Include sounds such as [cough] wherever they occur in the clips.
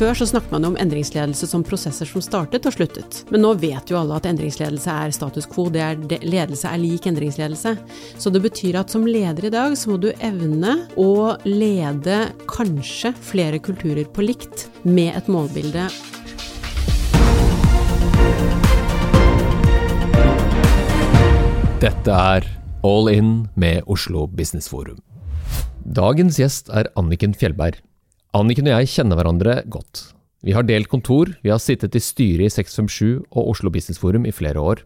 Før så snakket man om endringsledelse som prosesser som startet og sluttet. Men nå vet jo alle at endringsledelse er status quo. Det er ledelse er lik endringsledelse. Så det betyr at som leder i dag, så må du evne å lede kanskje flere kulturer på likt, med et målbilde. Dette er All In med Oslo Business Forum. Dagens gjest er Anniken Fjellberg. Anniken og jeg kjenner hverandre godt. Vi har delt kontor, vi har sittet i styret i 657 og Oslo Business Forum i flere år.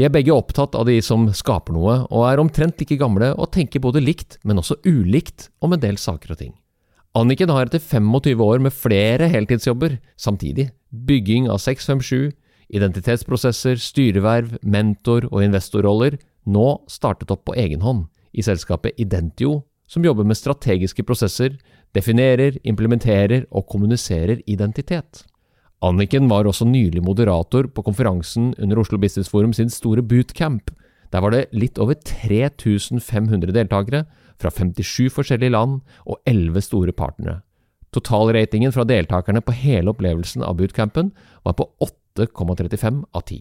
Vi er begge opptatt av de som skaper noe, og er omtrent like gamle og tenker både likt, men også ulikt om en del saker og ting. Anniken har etter 25 år med flere heltidsjobber samtidig, bygging av 657, identitetsprosesser, styreverv, mentor- og investorroller, nå startet opp på egen hånd i selskapet Identio, som jobber med strategiske prosesser, definerer, implementerer og kommuniserer identitet. Anniken var også nylig moderator på konferansen under Oslo Business Forum sin store bootcamp. Der var det litt over 3500 deltakere fra 57 forskjellige land og 11 store partnere. Totalratingen fra deltakerne på hele opplevelsen av bootcampen var på 8,35 av 10.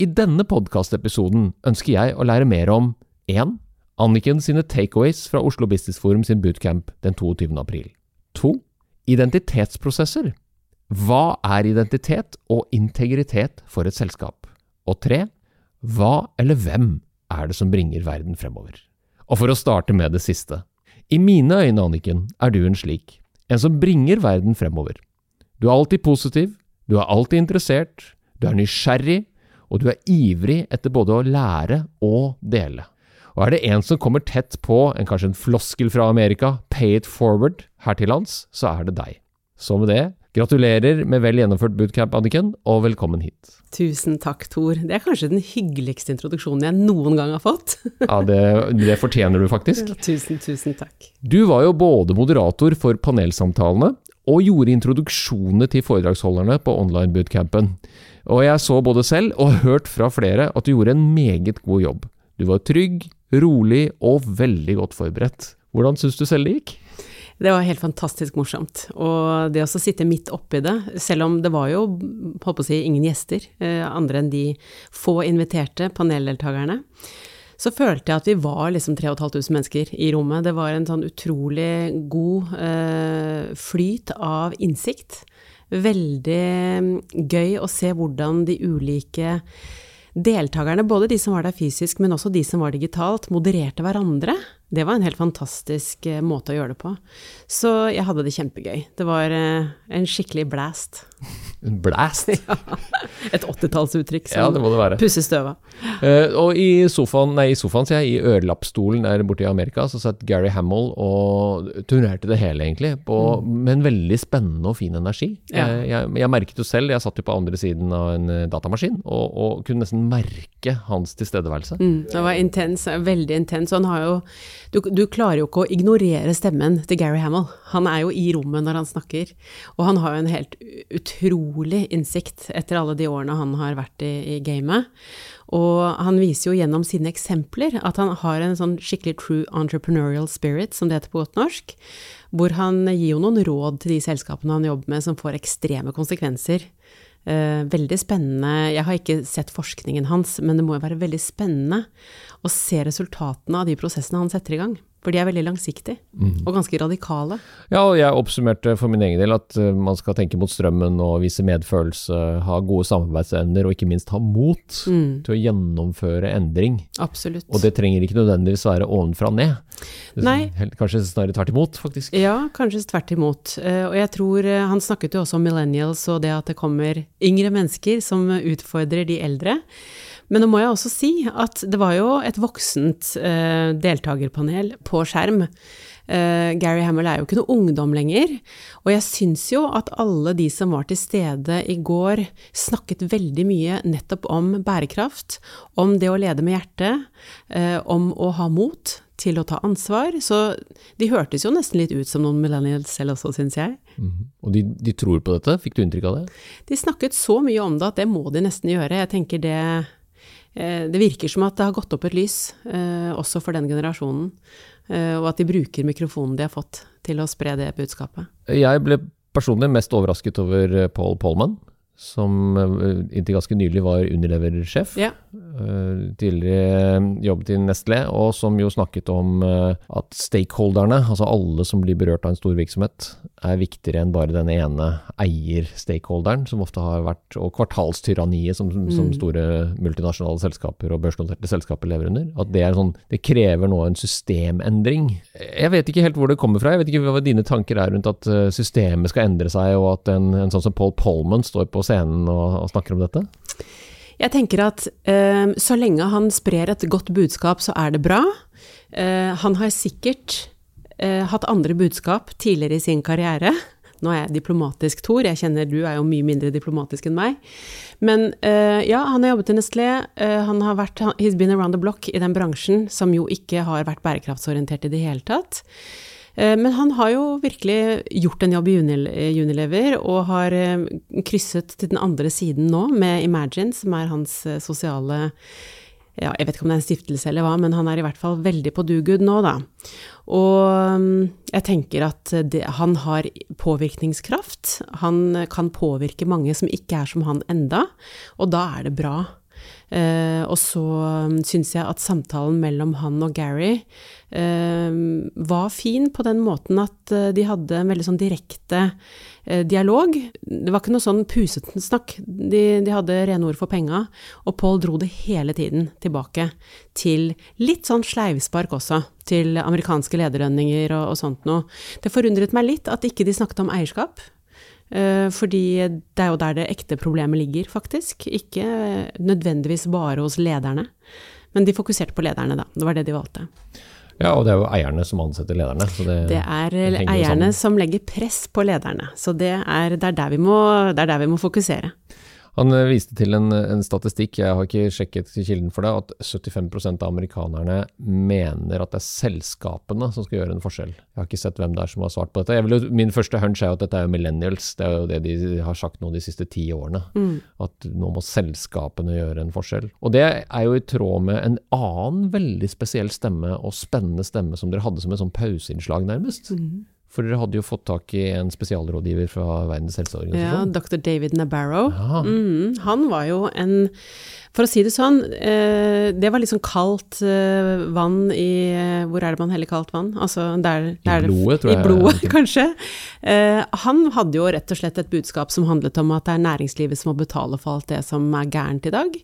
I denne podkastepisoden ønsker jeg å lære mer om 1. Anniken sine takeaways fra Oslo Business Forum sin bootcamp den 22. april. 2. Identitetsprosesser. Hva er identitet og integritet for et selskap? Og 3. Hva eller hvem er det som bringer verden fremover? Og for å starte med det siste. I mine øyne, Anniken, er du en slik. En som bringer verden fremover. Du er alltid positiv, du er alltid interessert, du er nysgjerrig, og du er ivrig etter både å lære og dele. Og er det en som kommer tett på en kanskje en floskel fra Amerika, pay it forward, her til lands, så er det deg. Så med det, gratulerer med vel gjennomført bootcamp, Anniken, og velkommen hit. Tusen takk, Tor. Det er kanskje den hyggeligste introduksjonen jeg noen gang har fått. [laughs] ja, det, det, fortjener du faktisk. Ja, tusen, tusen takk. Du var jo både moderator for panelsamtalene, og gjorde introduksjonene til foredragsholderne på online bootcampen. Og jeg så både selv og hørt fra flere at du gjorde en meget god jobb. Du var trygg, rolig og veldig godt forberedt. Hvordan syns du selv det gikk? Det var helt fantastisk morsomt. Og det å sitte midt oppi det, selv om det var jo holdt å si, ingen gjester, eh, andre enn de få inviterte paneldeltakerne, så følte jeg at vi var liksom 3500 mennesker i rommet. Det var en sånn utrolig god eh, flyt av innsikt. Veldig mm, gøy å se hvordan de ulike deltakerne, både de som var der fysisk, men også de som var digitalt, modererte hverandre. Det var en helt fantastisk eh, måte å gjøre det på. Så jeg hadde det kjempegøy. Det var eh, en skikkelig blast. En blast? [laughs] ja. Et åttitallsuttrykk som ja, det må det være. pusser støva. Uh, og i sofaen, nei, i sofaen, sier jeg, i ørelappstolen der borte i Amerika, så satt Gary Hamill og turnerte det hele, egentlig, på, mm. med en veldig spennende og fin energi. Ja. Uh, jeg, jeg, merket jo selv, jeg satt jo på andre siden av en datamaskin, og, og kunne nesten merke hans tilstedeværelse. Mm, det var intens, veldig intens. Og han har jo du, du, klarer jo ikke å ignorere stemmen til Gary Hamill. Han er jo i rommet når han snakker, og han har jo en helt utrolig innsikt etter alle de årene han har vært i, i gamet. Og han viser jo gjennom sine eksempler at han har en sånn skikkelig true entrepreneurial spirit, som det heter på godt norsk, hvor han gir jo noen råd til de selskapene han jobber med som får ekstreme konsekvenser. Uh, veldig spennende. Jeg har ikke sett forskningen hans, men det må jo være veldig spennende å se resultatene av de prosessene han setter i gang. For de er veldig langsiktige, mm. og ganske radikale. Ja, og jeg oppsummerte for min egen del at uh, man skal tenke mot strømmen og vise medfølelse, ha gode samarbeidsevner og ikke minst ha mot mm. til å gjennomføre endring. Absolutt. Og det trenger ikke nødvendigvis være ovenfra og ned. Nei. Kanskje snarere tvert imot, faktisk. Ja, kanskje tvert imot. Uh, og jeg tror uh, han snakket jo også om millennials og det at det kommer yngre mennesker som utfordrer de eldre. Men nå må jeg også si at det var jo et voksent eh, deltakerpanel på skjerm. Eh, Gary Hamill er jo ikke noe ungdom lenger. Og jeg syns jo at alle de som var til stede i går, snakket veldig mye nettopp om bærekraft, om det å lede med hjertet, eh, om å ha mot til å ta ansvar. Så de hørtes jo nesten litt ut som noen millennials selv også, syns jeg. Mm. Og de, de, tror på dette? Fikk du inntrykk av det? De snakket så mye om det at det må de nesten gjøre. Jeg tenker det det virker som at det har gått opp et lys, eh, også for den generasjonen. Eh, og at de bruker mikrofonen de har fått til å spre det budskapet. Jeg ble personlig mest overrasket over Paul Polman, som eh, inntil ganske nylig var Unilever-sjef. Ja. Eh, tidligere jobbet i Nestlé, og som jo snakket om eh, at stakeholderne, altså alle som blir berørt av en stor virksomhet, er viktigere enn bare den ene eier-stakeholderen, som ofte har vært, og kvartalstyranniet som, som store multinasjonale selskaper og børsnoterte selskaper lever under. At det er sånn, det krever nå en systemendring. Jeg vet ikke helt hvor det kommer fra, jeg vet ikke hva dine tanker er rundt at systemet skal endre seg, og at en, en sånn som Paul Polman står på scenen og, og snakker om dette? Jeg tenker at eh, så lenge han sprer et godt budskap, så er det bra. Eh, han har sikkert eh, hatt andre budskap tidligere i sin karriere. Nå er jeg diplomatisk, Tor. Jeg kjenner du er jo mye mindre diplomatisk enn meg. Men eh, ja, han har jobbet i Nestlé. Eh, han har vært He's been around the block i den bransjen som jo ikke har vært bærekraftsorientert i det hele tatt. Eh, men han har jo virkelig gjort en jobb i Unilever, og har eh, krysset til den andre siden nå med Imagine, som er hans eh, sosiale ja, Jeg vet ikke om det er en stiftelse eller hva, men han er i hvert fall veldig på dugood nå, da. Og mm, jeg tenker at det, han har påvirkningskraft. Han kan påvirke mange som ikke er som han enda, og da er det bra. Eh, og så um, syns jeg at samtalen mellom han og Gary eh, var fin på den måten at uh, de hadde en veldig sånn direkte eh, dialog. Det var ikke noe sånn pusete snakk. De, de, hadde rene ord for penga, og Paul dro det hele tiden tilbake til litt sånn sleivspark også, til amerikanske lederlønninger og, og sånt noe. Det forundret meg litt at ikke de snakket om eierskap. Eh, fordi det er jo der det ekte problemet ligger, faktisk. Ikke nødvendigvis bare hos lederne. Men de fokuserte på lederne, da. Det var det de valgte. Ja, og det er jo eierne som ansetter lederne. det, det er det eierne som legger press på lederne. Så det er, det er, der, vi må, er der vi må fokusere. Han eh, viste til en, en, statistikk, jeg har ikke sjekket kilden for det, at 75% av amerikanerne mener at det er selskapene som skal gjøre en forskjell. Jeg har ikke sett hvem det er som har svart på dette. Jo, min første hunch er jo at dette er jo millennials. Det er jo det de har sagt nå de siste ti årene. Mm. At nå må selskapene gjøre en forskjell. Og det er jo i tråd med en annen veldig spesiell stemme og spennende stemme som dere hadde som et sånn pauseinnslag, nærmest. Mm. For dere hadde jo fått tak i en spesialrådgiver fra Verdens helseorganisasjon. Ja, dr. David Nabarro. Ja. Mm, han var jo en For å si det sånn, eh, det var liksom kaldt eh, vann i eh, Hvor er det man heller kaldt vann? Altså der, der I blodet, tror jeg. I blodet, [laughs] kanskje. Eh, han hadde jo rett og slett et budskap som handlet om at det er næringslivet som må betale for alt det som er gærent i dag.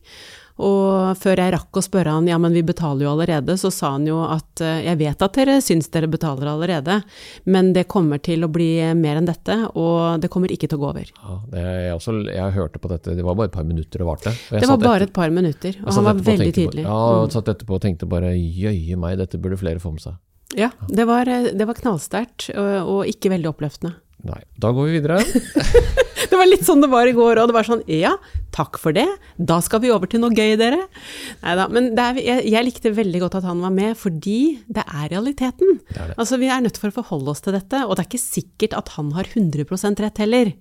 Og før jeg rakk å spørre han ja, men vi betaler jo allerede, så sa han jo at eh, jeg vet at dere syns dere betaler allerede, men det kommer til å bli mer enn dette, og det kommer ikke til å gå over. Ja, jeg, også, jeg hørte på dette, det var bare et par minutter det varte. Det var bare et par minutter, og han var veldig tydelig. ja, og satt etterpå og tenkte bare jøye meg, dette burde flere få med seg. Ja, det var, det var knallsterkt, og, og ikke veldig oppløftende. Nei. Da går vi videre. [laughs] [laughs] det var litt sånn det var i går, og det var sånn ja, takk for det, da skal vi over til noe gøy, dere. Neida, men er, jeg, jeg, likte veldig godt at han var med, fordi det er realiteten. Det er det. Altså, vi er nødt for å forholde oss til dette, og det er ikke sikkert at han har 100 rett heller.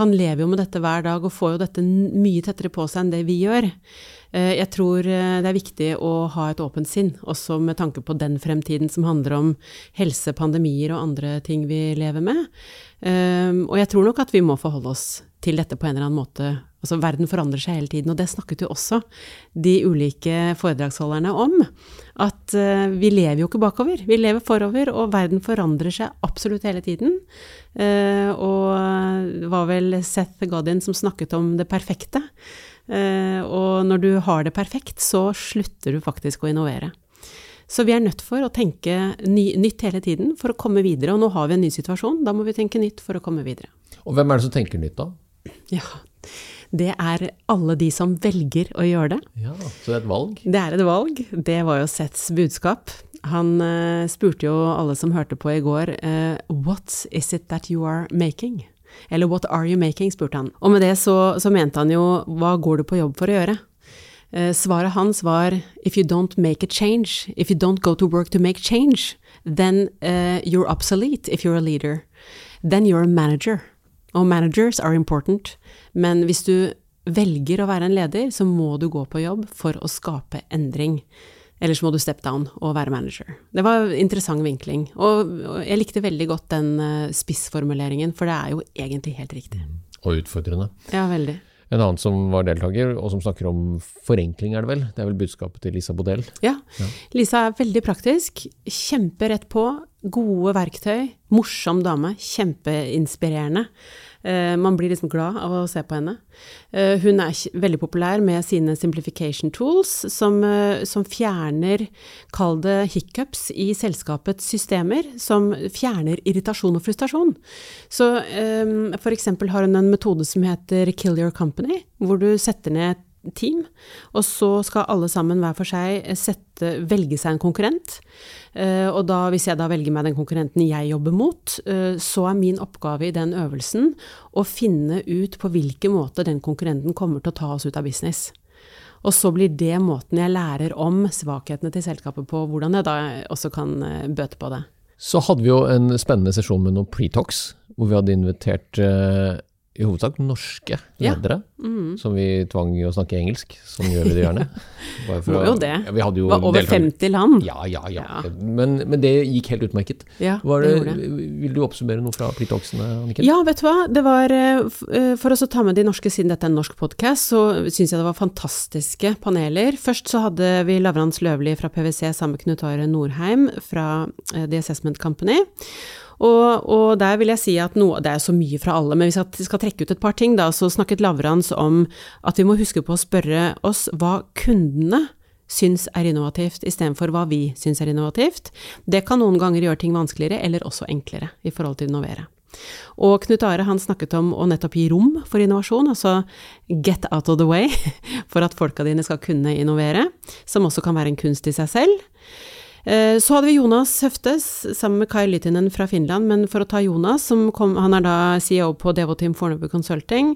Han lever jo med dette hver dag og får jo dette mye tettere på seg enn det vi gjør. Eh, jeg tror eh, det er viktig å ha et åpent sinn, også med tanke på den fremtiden som handler om helse, pandemier og andre ting vi lever med. Eh, og jeg tror nok at vi må forholde oss til dette på en eller annen måte. Altså verden forandrer seg hele tiden, og det snakket jo også de ulike foredragsholderne om. At vi lever jo ikke bakover, vi lever forover, og verden forandrer seg absolutt hele tiden. Og det var vel Seth Godin som snakket om det perfekte. Eh, og når du har det perfekt, så slutter du faktisk å innovere. Så vi er nødt for å tenke ny, nytt hele tiden for å komme videre. Og nå har vi en ny situasjon, da må vi tenke nytt for å komme videre. Og hvem er det som tenker nytt, da? Ja, det er alle de som velger å gjøre det. Ja, Så det er et valg? Det er et valg. Det var jo Seths budskap. Han uh, spurte jo alle som hørte på i går, uh, What is it that you are making? Eller what are you making, spurte han. Og med det så, så mente han jo hva går du på jobb for å gjøre? Eh, svaret hans var if you don't make a change, if you don't go to work to make change, then uh, you're obsolete if you're a leader. Then you're a manager. Og managers are important, men hvis du velger å være en leder, så må du gå på jobb for å skape endring. Eller så må du step down og være manager. Det var interessant vinkling. Og, jeg likte veldig godt den uh, spissformuleringen, for det er jo egentlig helt riktig. Og utfordrende. Ja, veldig. En annen som var deltaker, og som snakker om forenkling, er det vel? Det er vel budskapet til Lisa Bodell? Ja. ja. Lisa er veldig praktisk. Kjemperett på. Gode verktøy. Morsom dame. Kjempeinspirerende. Uh, man blir liksom glad av å se på henne. Uh, hun er veldig populær med sine simplification tools, som, uh, som fjerner, kall det hiccups, i selskapets systemer. Som fjerner irritasjon og frustrasjon. Så for eksempel har hun en metode som heter Kill Your Company, hvor du setter ned team, og så skal alle sammen hver for seg sette, velge seg en konkurrent. Uh, og da, hvis jeg da velger meg den konkurrenten jeg jobber mot, uh, så er min oppgave i den øvelsen å finne ut på hvilken måte den konkurrenten kommer til å ta oss ut av business. Og så blir det måten jeg lærer om svakhetene til selskapet på, hvordan jeg da også kan bøte på det. Så hadde vi jo en spennende sesjon med noen pre-talks, hvor vi hadde invitert i hovedsak norske ledere, ja. mm. som vi tvang å snakke engelsk. Sånn gjør vi det gjerne. [laughs] Må jo det. Ja, vi hadde jo var over deltaker. 50 land. Ja, ja, ja. ja. Men, men, det gikk helt utmerket. Ja, det, det det. Vil du oppsummere noe fra Plitoxene, Anniken? Ja, vet du hva. Det var, for oss For å ta med de norske, siden dette er en norsk podkast, så syns jeg det var fantastiske paneler. Først så hadde vi Lavrans Løvli fra PwC sammen med Knut Are Norheim fra eh, The Assessment Company. Og, og, der vil jeg si at noe Det er så mye fra alle, men hvis vi skal trekke ut et par ting, da, så snakket Lavrans om at vi må huske på å spørre oss hva kundene syns er innovativt, istedenfor hva vi syns er innovativt. Det kan noen ganger gjøre ting vanskeligere, eller også enklere, i forhold til å innovere. Og Knut Are han snakket om å nettopp gi rom for innovasjon, altså get out of the way, [laughs] for at folka dine skal kunne innovere, som også kan være en kunst i seg selv. Eh, så hadde vi Jonas Høftes sammen med Kai Lytinen fra Finland, men for å ta Jonas, kom, han er da CEO på Devoteam Fornebu Consulting.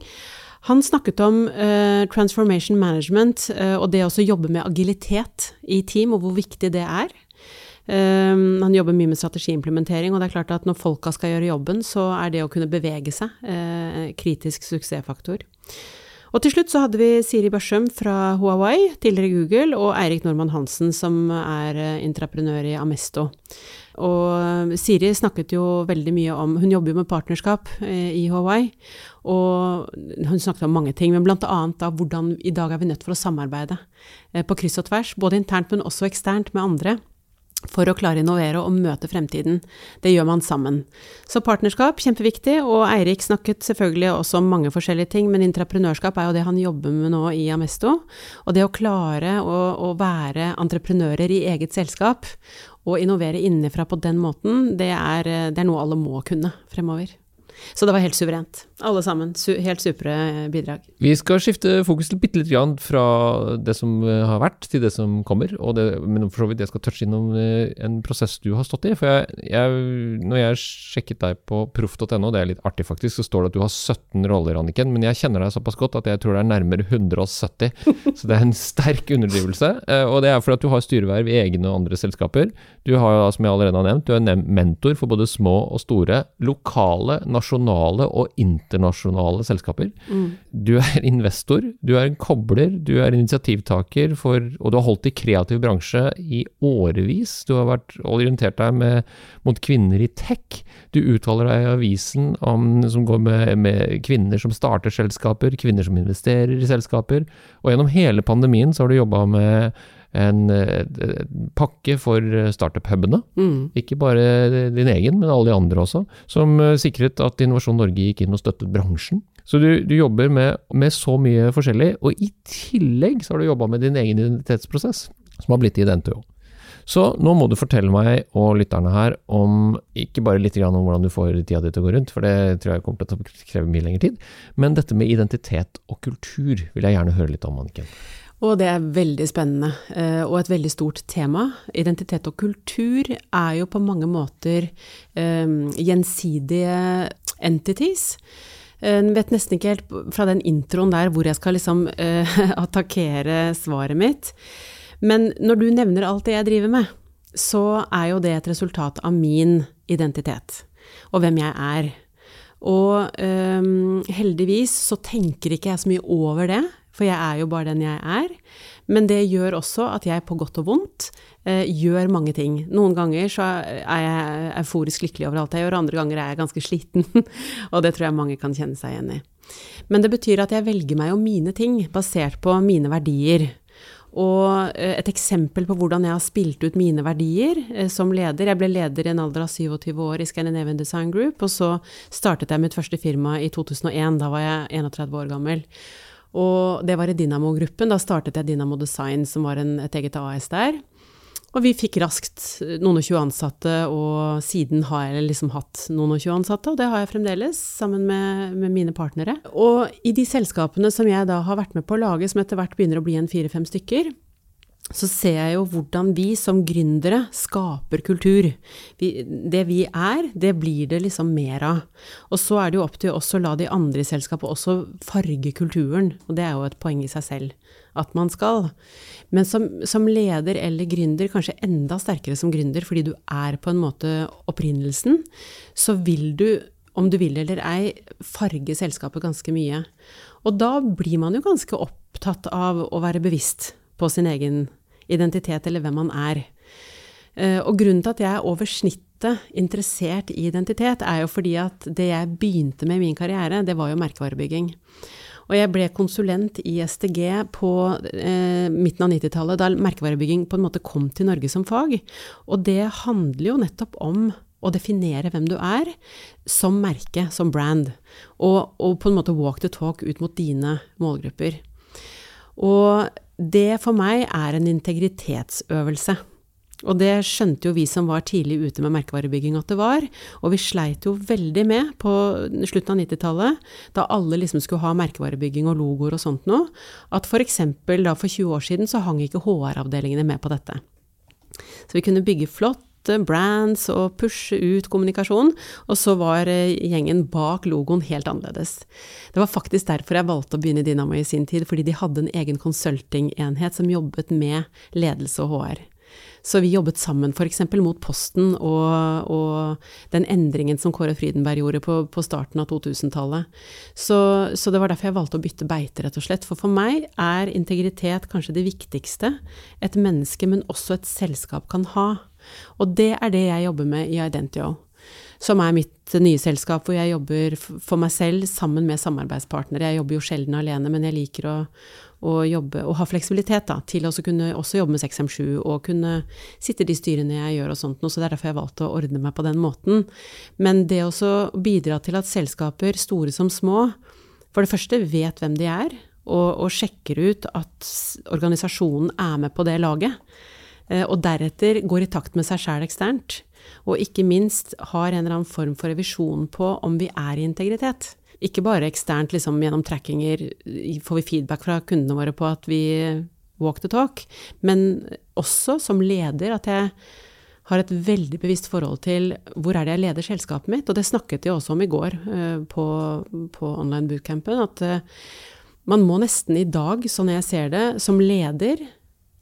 Han snakket om uh, transformation management uh, og det å jobbe med agilitet i team, og hvor viktig det er. Um, han jobber mye med strategiimplementering, og det er klart at når folka skal gjøre jobben, så er det å kunne bevege seg uh, kritisk suksessfaktor. Og til slutt så hadde vi Siri Børsum fra Huawei, tidligere Google, og Eirik Normann Hansen, som er entreprenør intraprenør i Amesto. Og eh, Siri snakket jo veldig mye om Hun jobber jo med partnerskap eh, i Hawaii. Og hun snakket om mange ting, men annet da hvordan i dag er vi nødt for å samarbeide på kryss og tvers. Både internt, men også eksternt med andre for å klare å innovere og møte fremtiden. Det gjør man sammen. Så partnerskap, kjempeviktig, og Eirik snakket selvfølgelig også om mange forskjellige ting, men entreprenørskap er jo det han jobber med nå i Amesto. Og det å klare å, å være entreprenører i eget selskap, og innovere innenfra på den måten, det er, det er noe alle må kunne fremover. Så det var helt suverent. Alle sammen. Su helt supre bidrag. Vi skal skifte fokus til bitte litt grann fra det som eh, har vært, til det som kommer. Det, men for så vidt jeg skal touche innom eh, en prosess du har stått i. For jeg, jeg, når jeg sjekket deg på proff.no, det er litt artig faktisk, så står det at du har 17 roller, Anniken. Men jeg kjenner deg såpass godt at jeg tror det er nærmere 170. så det er en sterk underdrivelse. Eh, og det er fordi at du har styreverv i egne og andre selskaper. Du har, som jeg allerede har nevnt, du er mentor for både små og store lokale, nasjonale nasjonale og internasjonale selskaper. Mm. Du er investor, du er en kobler, du er initiativtaker for Og du har holdt i kreativ bransje i årevis. Du har vært orientert deg med, mot kvinner i tech. Du uttaler deg i avisen om, som går med, med kvinner som starter selskaper, kvinner som investerer i selskaper. Og gjennom hele pandemien så har du jobba med en, en pakke for startup-hubene. Mm. Ikke bare din egen, men alle de andre også. Som eh, sikret at Innovasjon Norge gikk inn og støttet bransjen. Så du, du jobber med, med, så mye forskjellig, og i tillegg så har du jobba med din egen identitetsprosess, som har blitt i NTO. Så nå må du fortelle meg og lytterne her om ikke bare litt om hvordan du får tida di til å gå rundt, for det tror jeg kommer til å kreve mye lengre tid, men dette med identitet og kultur vil jeg gjerne høre litt om, Anniken. Og det er veldig spennende, eh, og et veldig stort tema. Identitet og kultur er jo på mange måter um, gjensidige entities. Jeg vet nesten ikke helt fra den introen der hvor jeg skal liksom [laughs] uh, attakkere svaret mitt. Men når du nevner alt det jeg driver med, så er jo det et resultat av min identitet, og hvem jeg er. Og um, heldigvis så tenker ikke jeg så mye over det, for jeg er jo bare den jeg er. Men det gjør også at jeg på godt og vondt eh, gjør mange ting. Noen ganger så er jeg euforisk lykkelig over alt jeg gjør, andre ganger er jeg ganske sliten. [laughs] og det tror jeg mange kan kjenne seg igjen i. Men det betyr at jeg velger meg jo mine ting basert på mine verdier. Og eh, et eksempel på hvordan jeg har spilt ut mine verdier eh, som leder Jeg ble leder i en alder av 27 år i Scandinavian Design Group, og så startet jeg mitt første firma i 2001. Da var jeg 31 år gammel. Og det var i Dynamo-gruppen. Da startet jeg Dynamo Design, som var en, et eget AS der. Og vi fikk raskt noen og tjue ansatte, og siden har jeg liksom hatt noen og tjue ansatte, og det har jeg fremdeles, sammen med, med, mine partnere. Og i de selskapene som jeg da har vært med på å lage, som etter hvert begynner å bli en fire-fem stykker, så ser jeg jo hvordan vi som gründere skaper kultur. Vi, det vi er, det blir det liksom mer av. Og så er det jo opp til oss å la de andre i selskapet også farge kulturen, og det er jo et poeng i seg selv at man skal. Men som, som leder eller gründer, kanskje enda sterkere som gründer, fordi du er på en måte opprinnelsen, så vil du om du vil eller ei, farge selskapet ganske mye. Og da blir man jo ganske opptatt av å være bevisst på sin egen identitet, eller hvem man er. Eh, og grunnen til at jeg er over snittet interessert i identitet, er jo fordi at det jeg begynte med i min karriere, det var jo merkevarebygging. Og jeg ble konsulent i STG på eh, midten av 90-tallet, da merkevarebygging på en måte kom til Norge som fag. Og det handler jo nettopp om å definere hvem du er som merke, som brand. Og, og på en måte walk the talk ut mot dine målgrupper. Og det for meg er en integritetsøvelse. Og det skjønte jo vi som var tidlig ute med merkevarebygging at det var, og vi sleit jo veldig med på slutten av 90-tallet, da alle liksom skulle ha merkevarebygging og logoer og sånt noe, at eksempel da for 20 år siden så hang ikke HR-avdelingene med på dette. Så vi kunne bygge flott brands og pushe ut kommunikasjon, og så var eh, gjengen bak logoen helt annerledes. Det var faktisk derfor jeg valgte å begynne i Dynamo i sin tid, fordi de hadde en egen konsultingenhet som jobbet med ledelse og HR. Så vi jobbet sammen f.eks. mot Posten og, og, den endringen som Kåre Frydenberg gjorde på, på starten av 2000-tallet. Så, så, det var derfor jeg valgte å bytte beite, rett og slett. For for meg er integritet kanskje det viktigste et menneske, men også et selskap kan ha. Og det er det jeg jobber med i Identio, som er mitt nye selskap, hvor jeg jobber for meg selv sammen med samarbeidspartnere. Jeg jobber jo sjelden alene, men jeg liker å, å jobbe og ha fleksibilitet da, til å kunne også jobbe med 657 og kunne sitte i de styrene jeg gjør og sånt noe, så det er derfor jeg valgte å ordne meg på den måten. Men det også bidra til at selskaper, store som små, for det første vet hvem de er, og, og sjekker ut at organisasjonen er med på det laget. Eh, og deretter går i takt med seg sjæl eksternt. Og ikke minst har en eller annen form for revisjon på om vi er i integritet. Ikke bare eksternt liksom, gjennom trackinger får vi feedback fra kundene våre på at vi walk the talk, men også som leder at jeg har et veldig bevisst forhold til hvor er det jeg leder selskapet mitt. Og det snakket jeg også om i går uh, på, på online bootcampen, at uh, man må nesten i dag, sånn jeg ser det, som leder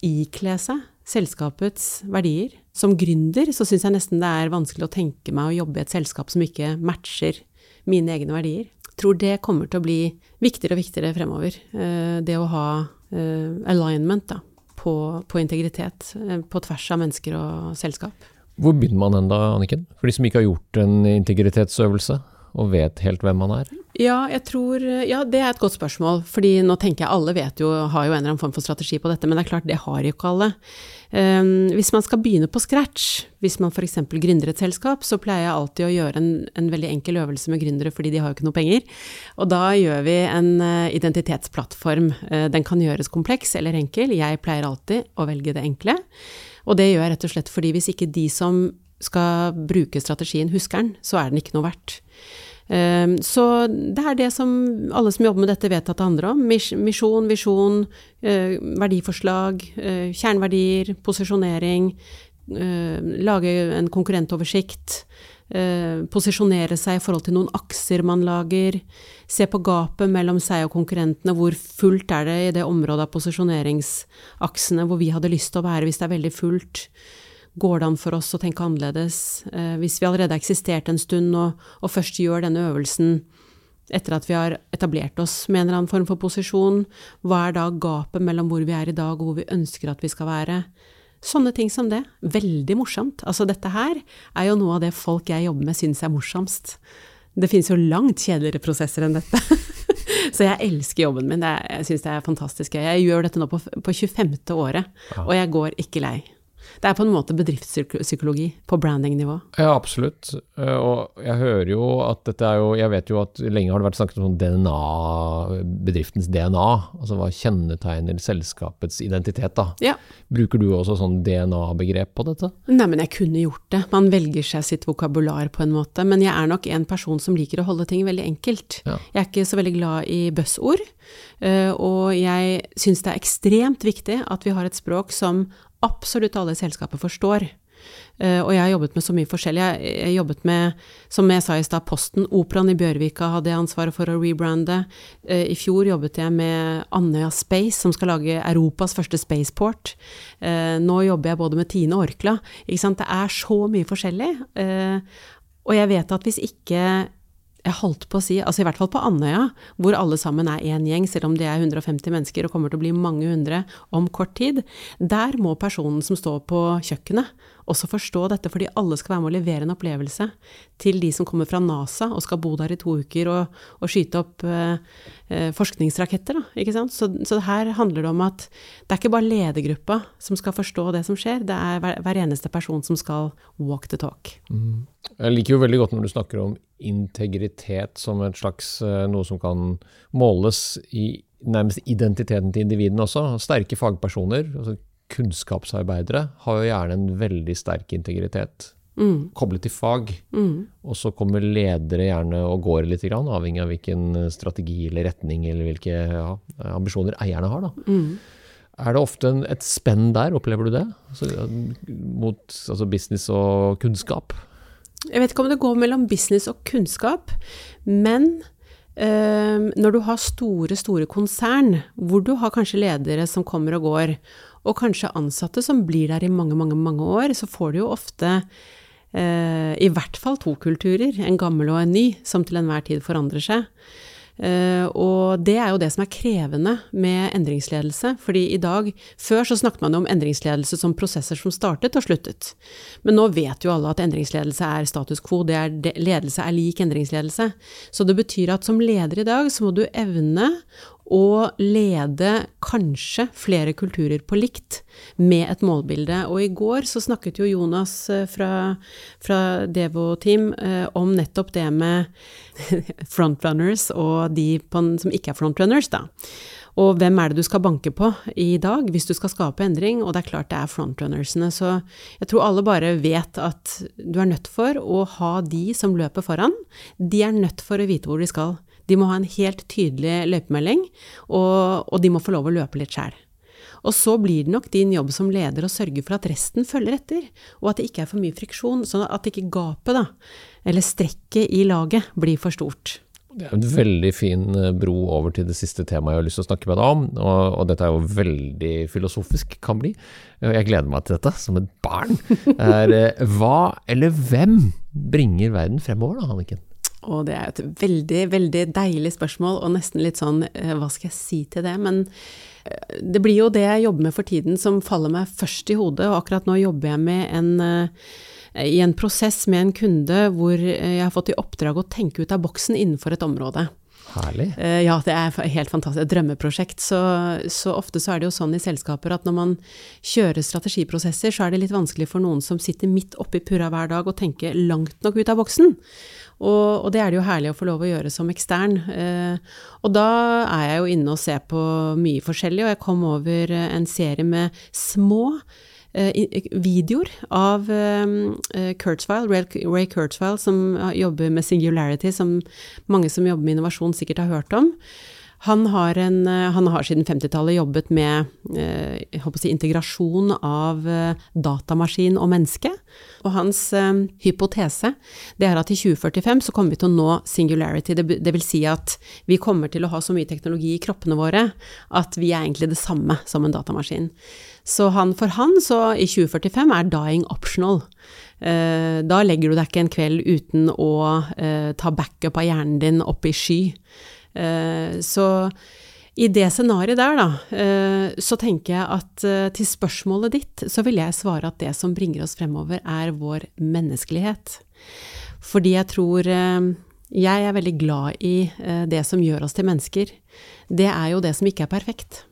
ikle seg selskapets verdier. Som gründer så syns jeg nesten det er vanskelig å tenke meg å jobbe i et selskap som ikke matcher mine egne verdier. Jeg tror det kommer til å bli viktigere og viktigere fremover. Eh, det å ha eh, alignment da, på, på integritet eh, på tvers av mennesker og selskap. Hvor begynner man hen da, Anniken? For de som ikke har gjort en integritetsøvelse? og vet helt hvem man er? Ja, jeg tror, ja, det er et godt spørsmål. fordi nå tenker jeg alle vet jo, har jo en eller annen form for strategi på dette, men det er klart, det har jo ikke alle. Um, hvis man skal begynne på scratch, hvis man f.eks. gründer et selskap, så pleier jeg alltid å gjøre en, en, veldig enkel øvelse med gründere, fordi de har jo ikke noe penger. Og da gjør vi en uh, identitetsplattform. Uh, den kan gjøres kompleks eller enkel. Jeg pleier alltid å velge det enkle. Og det gjør jeg rett og slett fordi hvis ikke de som skal bruke strategien, husker den, så er den ikke noe verdt. Ehm, så det er det som alle som jobber med dette vet at det handler om. Misjon, visjon, eh, verdiforslag, eh, kjerneverdier, posisjonering. Eh, lage en konkurrentoversikt. Posisjonere seg i forhold til noen akser man lager. Se på gapet mellom seg og konkurrentene. Hvor fullt er det i det området av posisjoneringsaksene hvor vi hadde lyst til å være hvis det er veldig fullt. Går det an for oss å tenke annerledes? Eh, hvis vi allerede har eksistert en stund og, og, først gjør denne øvelsen etter at vi har etablert oss med en eller annen form for posisjon? Hva er da gapet mellom hvor vi er i dag og hvor vi ønsker at vi skal være? Sånne ting som det. Veldig morsomt. Altså dette her er jo noe av det folk jeg jobber med syns er morsomst. Det finnes jo langt kjedeligere prosesser enn dette. [laughs] Så jeg elsker jobben min. Er, jeg syns det er fantastisk. Jeg gjør dette nå på, på 25. året, og jeg går ikke lei. Det er på en måte bedriftspsykologi på branding-nivå. Ja, absolutt. Eh, og jeg hører jo at dette er jo Jeg vet jo at lenge har det vært snakket om sånn DNA, bedriftens DNA. Altså hva kjennetegner selskapets identitet, da. Ja. Bruker du også sånn DNA-begrep på dette? Nei, men jeg kunne gjort det. Man velger seg sitt vokabular på en måte. Men jeg er nok en person som liker å holde ting veldig enkelt. Ja. Jeg er ikke så veldig glad i buzzord. Eh, og jeg syns det er ekstremt viktig at vi har et språk som absolutt alle i selskapet forstår. Uh, og jeg har jobbet med så mye forskjellig. Jeg, jeg jobbet med, som jeg sa i stad, Posten. Operaen i Bjørvika hadde jeg ansvaret for å rebrande. Uh, I fjor jobbet jeg med Andøya Space, som skal lage Europas første spaceport. Uh, nå jobber jeg både med Tine og Orkla. Det er så mye forskjellig. og jeg vet at hvis ikke jeg holdt på å si, altså i hvert fall på Andøya, hvor alle sammen er én gjeng, selv om det er 150 mennesker og kommer til å bli mange hundre om kort tid, der må personen som står på kjøkkenet også forstå dette, fordi alle skal være med å levere en opplevelse til de som kommer fra NASA og skal bo der i to uker og, og skyte opp eh, eh forskningsraketter. Da? Så, så, her handler det om at det er ikke bare ledergruppa som skal forstå det som skjer, det er hver, hver eneste person som skal walk the talk. Mm. Jeg liker jo veldig godt når du snakker om integritet som et slags eh, noe som kan måles i nærmest identiteten til individene også. Sterke fagpersoner, altså kunnskapsarbeidere har jo gjerne en veldig sterk integritet. Mm. Koblet til fag. Mm. Og så kommer ledere gjerne og går litt, grann, avhengig av hvilken strategi eller retning eller hvilke ja, ambisjoner eierne har. Mm. Er det ofte en, et spenn der, opplever du det? Altså, mot altså business og kunnskap? Jeg vet ikke om det går mellom business og kunnskap, men når du har store, store konsern, hvor du har kanskje ledere som kommer og går, og kanskje ansatte som blir der i mange, mange, mange år, så får du jo ofte eh, i hvert fall to kulturer, en gammel og en ny, som til enhver tid forandrer seg. Uh, og det er jo det som er krevende med endringsledelse. fordi i dag Før så snakket man om endringsledelse som prosesser som startet og sluttet. Men nå vet jo alle at endringsledelse er status quo. Det er, ledelse er lik endringsledelse. Så det betyr at som leder i dag så må du evne å lede kanskje flere kulturer på likt med et målbilde. Og i går så snakket jo Jonas eh, fra, fra Devo Team eh, om nettopp det med [laughs] frontrunners og de som ikke er frontrunners, da. Og hvem er det du skal banke på i dag hvis du skal skape endring? Og det er klart det er frontrunnersene. Så jeg tror alle bare vet at du er nødt for å ha de som løper foran. De er nødt for å vite hvor de skal. De må ha en helt tydelig løypemelding, og, og de må få lov å løpe litt sjæl. Og så blir det nok din jobb som leder å sørge for at resten følger etter, og at det ikke er for mye friksjon, sånn at ikke gapet, da, eller strekket i laget, blir for stort. Det er en veldig fin eh, bro over til det siste temaet jeg har lyst til å snakke med deg om. Og, og dette er jo veldig filosofisk, kan bli. Jeg gleder meg til dette som et barn. [laughs] Er, eh, hva eller hvem bringer verden fremover, da, Anniken? Og det er et veldig, veldig deilig spørsmål, og nesten litt sånn eh, hva skal jeg si til det? Men eh, det blir jo det jeg jobber med for tiden som faller meg først i hodet, og akkurat nå jobber jeg med en eh, i en prosess med en kunde hvor jeg har fått i oppdrag å tenke ut av boksen innenfor et område. Herlig. Ja, det er helt fantastisk. Et drømmeprosjekt. Så, så, ofte så er det jo sånn i selskaper at når man kjører strategiprosesser, så er det litt vanskelig for noen som sitter midt oppi purra hver dag og tenker langt nok ut av boksen. Og, og, det er det jo herlig å få lov å gjøre som ekstern. Eh, og da er jeg jo inne og ser på mye forskjellig, og jeg kom over eh, en serie med små eh, videoer av eh, Kurzweil, Ray, Kurzweil, som jobber med Singularity, som mange som jobber med innovasjon sikkert har hørt om. Han har, en, eh, han har siden 50-tallet jobbet med eh, si, integrasjon av eh, datamaskin og menneske. Og hans hypotese det er at i 2045 så kommer vi til å nå singularity. Det, det, vil si at vi kommer til å ha så mye teknologi i kroppene våre at vi er egentlig det samme som en datamaskin. Så han, for han så i 2045 er dying optional. Da legger du deg ikke en kveld uten å ta backup av hjernen din opp i sky. Eh, så i det scenarioet der, da, eh, så tenker jeg at eh, til spørsmålet ditt, så vil jeg svare at det som bringer oss fremover, er vår menneskelighet. Fordi jeg tror Jeg er veldig glad i det som gjør oss til mennesker. Det er jo det som ikke er perfekt.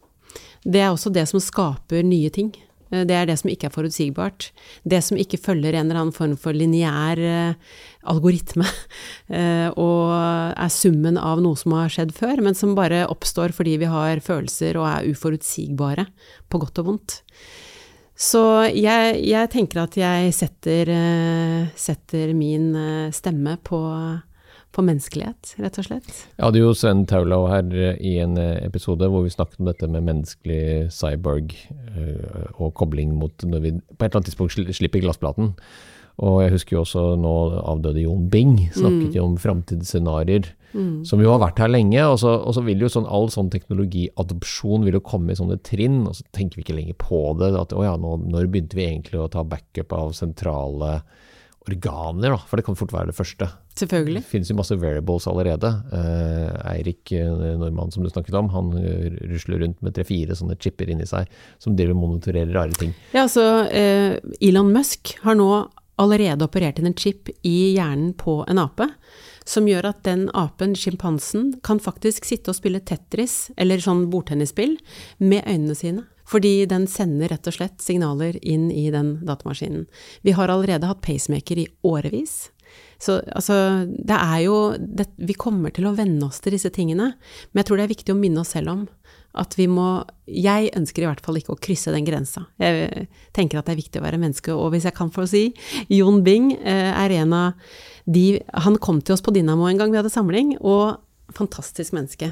Det er også det som skaper nye ting. Eh, det er det som ikke er forutsigbart. Det som ikke følger en eller annen form for lineær eh, algoritme, [laughs] eh, og er summen av noe som har skjedd før, men som bare oppstår fordi vi har følelser og er uforutsigbare, på godt og vondt. Så jeg, jeg tenker at jeg setter, setter min stemme på på menneskelighet, rett og slett. Jeg hadde jo Sven Taulau her eh, i en eh, episode hvor vi snakket om dette med menneskelig cyborg uh, og kobling mot når vi på et eller annet tidspunkt slipper glassplaten. Og jeg husker jo også nå avdøde Jon Bing snakket mm. jo om framtidsscenarioer mm. som jo har vært her lenge. Og så, og så vil jo sånn, all sånn teknologiadopsjon vil jo komme i sånne trinn, og så tenker vi ikke lenger på det. At å ja, nå, når begynte vi egentlig å ta backup av sentrale organer, da, for det kan fort være det første. Selvfølgelig. Det finnes jo masse variables allerede. Eh, Eirik eh, Normann som du snakket om, han eh, rusler rundt med tre-fire sånne chipper inni seg som driver og monitorerer rare ting. Ja, altså Elon Musk har nå allerede operert inn en chip i hjernen på en ape. Som gjør at den apen, sjimpansen, kan faktisk sitte og spille Tetris, eller sånn bordtennisspill, med øynene sine. Fordi den sender rett og slett signaler inn i den datamaskinen. Vi har allerede hatt pacemaker i årevis. Så altså, det er jo det, Vi kommer til å venne oss til disse tingene, men jeg tror det er viktig å minne oss selv om at vi må Jeg ønsker i hvert fall ikke å krysse den grensa. Jeg tenker at det er viktig å være menneske, og hvis jeg kan få si Jon Bing eh, er en av de Han kom til oss på Dynamo en gang vi hadde samling, og fantastisk menneske.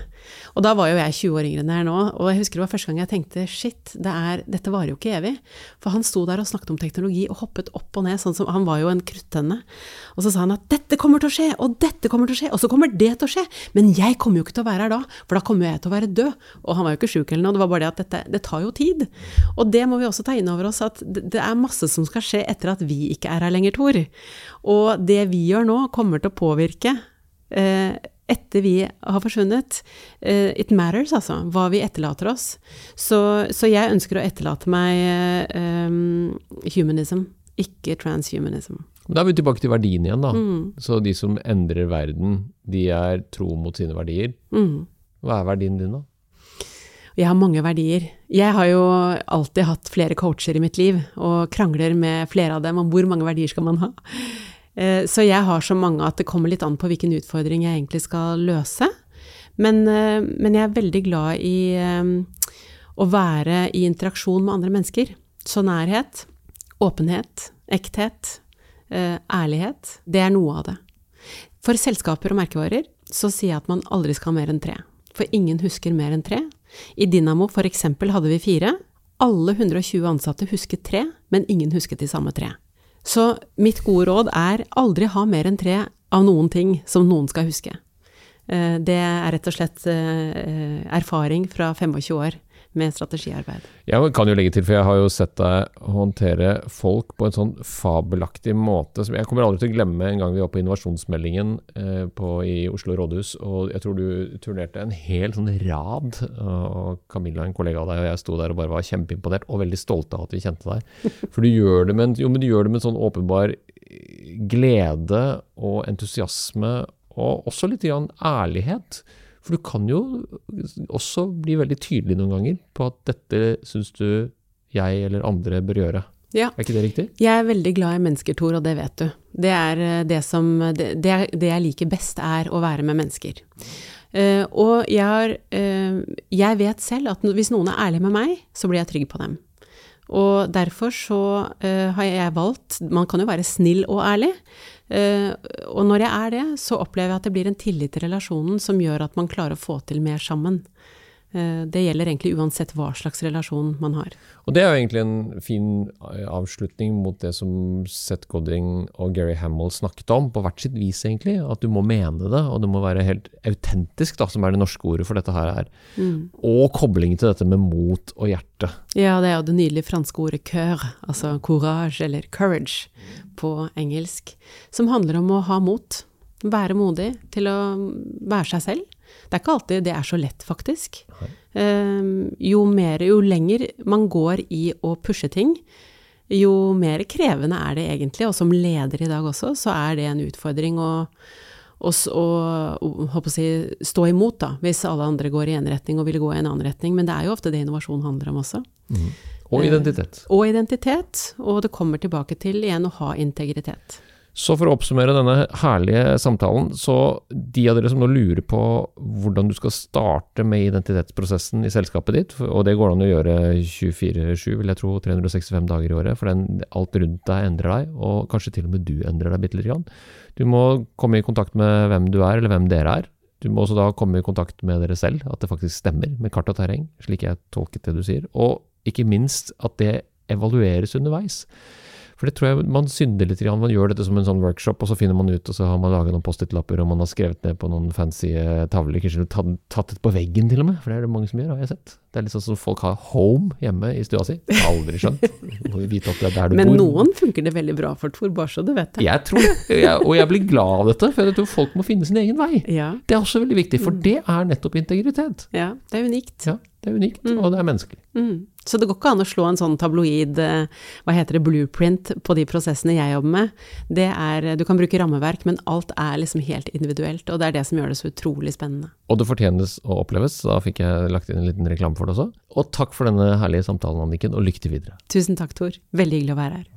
Og da var jo jeg 20 år yngre enn jeg er nå, og jeg husker det var første gang jeg tenkte shit, det er, dette varer jo ikke evig. For han sto der og snakket om teknologi og hoppet opp og ned, sånn som han var jo en kruttønne. Og så sa han at dette kommer til å skje, og dette kommer til å skje, og så kommer det til å skje. Men jeg kommer jo ikke til å være her da, for da kommer jeg til å være død. Og han var jo ikke sjuk eller noe, det var bare det at dette, det tar jo tid. Og det må vi også ta inn over oss, at det er masse som skal skje etter at vi ikke er her lenger, Tor. Og det vi gjør nå, kommer til å påvirke eh, etter vi har forsvunnet. Uh, it matters, altså, hva vi etterlater oss. Så, så jeg ønsker å etterlate meg um, humanism, ikke transhumanism. Da er vi tilbake til verdien igjen, da. Mm. Så de som endrer verden, de er tro mot sine verdier. Mm. Hva er verdien din, da? Jeg har mange verdier. Jeg har jo alltid hatt flere coacher i mitt liv, og krangler med flere av dem om hvor mange verdier skal man ha. Eh, så jeg har så mange at det kommer litt an på hvilken utfordring jeg egentlig skal løse. Men, eh, men jeg er veldig glad i eh, å være i interaksjon med andre mennesker. Så nærhet, åpenhet, ekthet, ærlighet, det er noe av det. For selskaper og merkevarer så sier jeg at man aldri skal ha mer enn tre. For ingen husker mer enn tre. I Dynamo for eksempel hadde vi fire. Alle 120 ansatte husket tre, men ingen husket de samme tre. Så mitt gode råd er aldri ha mer enn tre av noen ting som noen skal huske. Eh, det er rett og slett eh, erfaring fra 25 år med strategiarbeid. Jeg kan jo legge til, for jeg har jo sett deg håndtere folk på en sånn fabelaktig måte. som Jeg kommer aldri til å glemme en gang vi var på innovasjonsmeldingen eh, på, i Oslo rådhus. og Jeg tror du turnerte en hel sånn rad. og Camilla, en kollega av deg, og jeg sto der og bare var kjempeimponert og veldig stolte av at vi kjente deg. For du gjør det med, jo, men du gjør det med en sånn åpenbar glede og entusiasme, og også litt grann ærlighet. For du kan jo også bli veldig tydelig noen ganger på at dette syns du jeg eller andre bør gjøre. Ja. Er ikke det riktig? Jeg er veldig glad i mennesker, Tor, og det vet du. Det er eh, det som Det, det jeg liker best, er å være med mennesker. Uh, og jeg, har, uh, jeg vet selv at hvis noen er ærlig med meg, så blir jeg trygg på dem. Og derfor så uh, har jeg valgt Man kan jo være snill og ærlig. Uh, og når jeg er det, så opplever jeg at det blir en tillit til relasjonen som gjør at man klarer å få til mer sammen. Uh, det gjelder egentlig uansett hva slags relasjon man har. Og det er jo egentlig en fin eh, avslutning mot det som Seth Godding og Gary Hamill snakket om, på hvert sitt vis, egentlig. At du må mene det, og det må være helt autentisk, da, som er det norske ordet for dette her. Mm. Og koblingen til dette med mot og hjerte. Ja, det er jo det nydelige franske ordet cœur, altså courage eller courage på engelsk, som handler om å ha mot. Være modig til å være seg selv. Det er ikke alltid det er så lett, faktisk. Um, jo mer, jo lenger man går i å pushe ting, jo mer krevende er det egentlig. Og som leder i dag også, så er det en utfordring å, å, å, å si, stå imot, da, hvis alle andre går i en retning og vil gå i en annen retning. Men det er jo ofte det innovasjon handler om også. Mm. Og identitet. Uh, og identitet. Og det kommer tilbake til igjen å ha integritet. Så for å oppsummere denne herlige samtalen, så de av dere som nå lurer på hvordan du skal starte med identitetsprosessen i selskapet ditt, og det går an å gjøre 24-7, vil jeg tro, 365 dager i året, for den, alt rundt deg endrer deg, og kanskje til og med du endrer deg bitte litt. Grann. Du må komme i kontakt med hvem du er, eller hvem dere er. Du må også da komme i kontakt med dere selv, at det faktisk stemmer med kart og terreng, slik jeg tolket det du sier. Og ikke minst at det evalueres underveis. For det tror jeg man synder litt. Man gjør dette som en sånn workshop, og så finner man ut, og så har man laget noen Post-It-lapper, og man har skrevet ned på noen fancy eh, tavler. Kanskje tatt, tatt det på veggen til og med, for det er det mange som gjør, har jeg sett. Det er litt sånn som folk har home hjemme i stua si. Aldri skjønt. Må vi vite at det er der du Men bor. Noen funker det veldig bra for, Tor, bare så du vet det. Jeg tror det, og jeg blir glad av dette, for jeg tror folk må finne sin egen vei. Ja. Det er også veldig viktig, for mm. det er nettopp integritet. Ja, det er unikt. Ja, det er unikt, mm. og det er menneskelig. Mm. Så det går ikke an å slå en sånn tabloid, eh, hva heter det, blueprint på de prosessene jeg jobber med. Det er, du kan bruke rammeverk, men alt er liksom helt individuelt, og det er det som gjør det så utrolig spennende. Og det fortjenes å oppleves, da fikk jeg lagt inn en liten reklame for det også. Og takk for denne herlige samtalen, Anniken, og lykke til videre. Tusen takk, Tor. Veldig hyggelig å være her.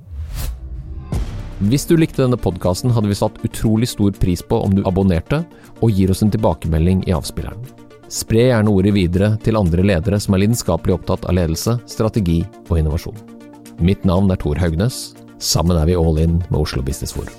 Hvis du likte denne podkasten, hadde vi satt utrolig stor pris på om du abonnerte og gir oss en tilbakemelding i avspilleren. Spre gjerne ordet videre til andre ledere som er lidenskapelig opptatt av ledelse, strategi og innovasjon. Mitt navn er Tor Haugnes. Sammen er vi all in med Oslo Business Forum.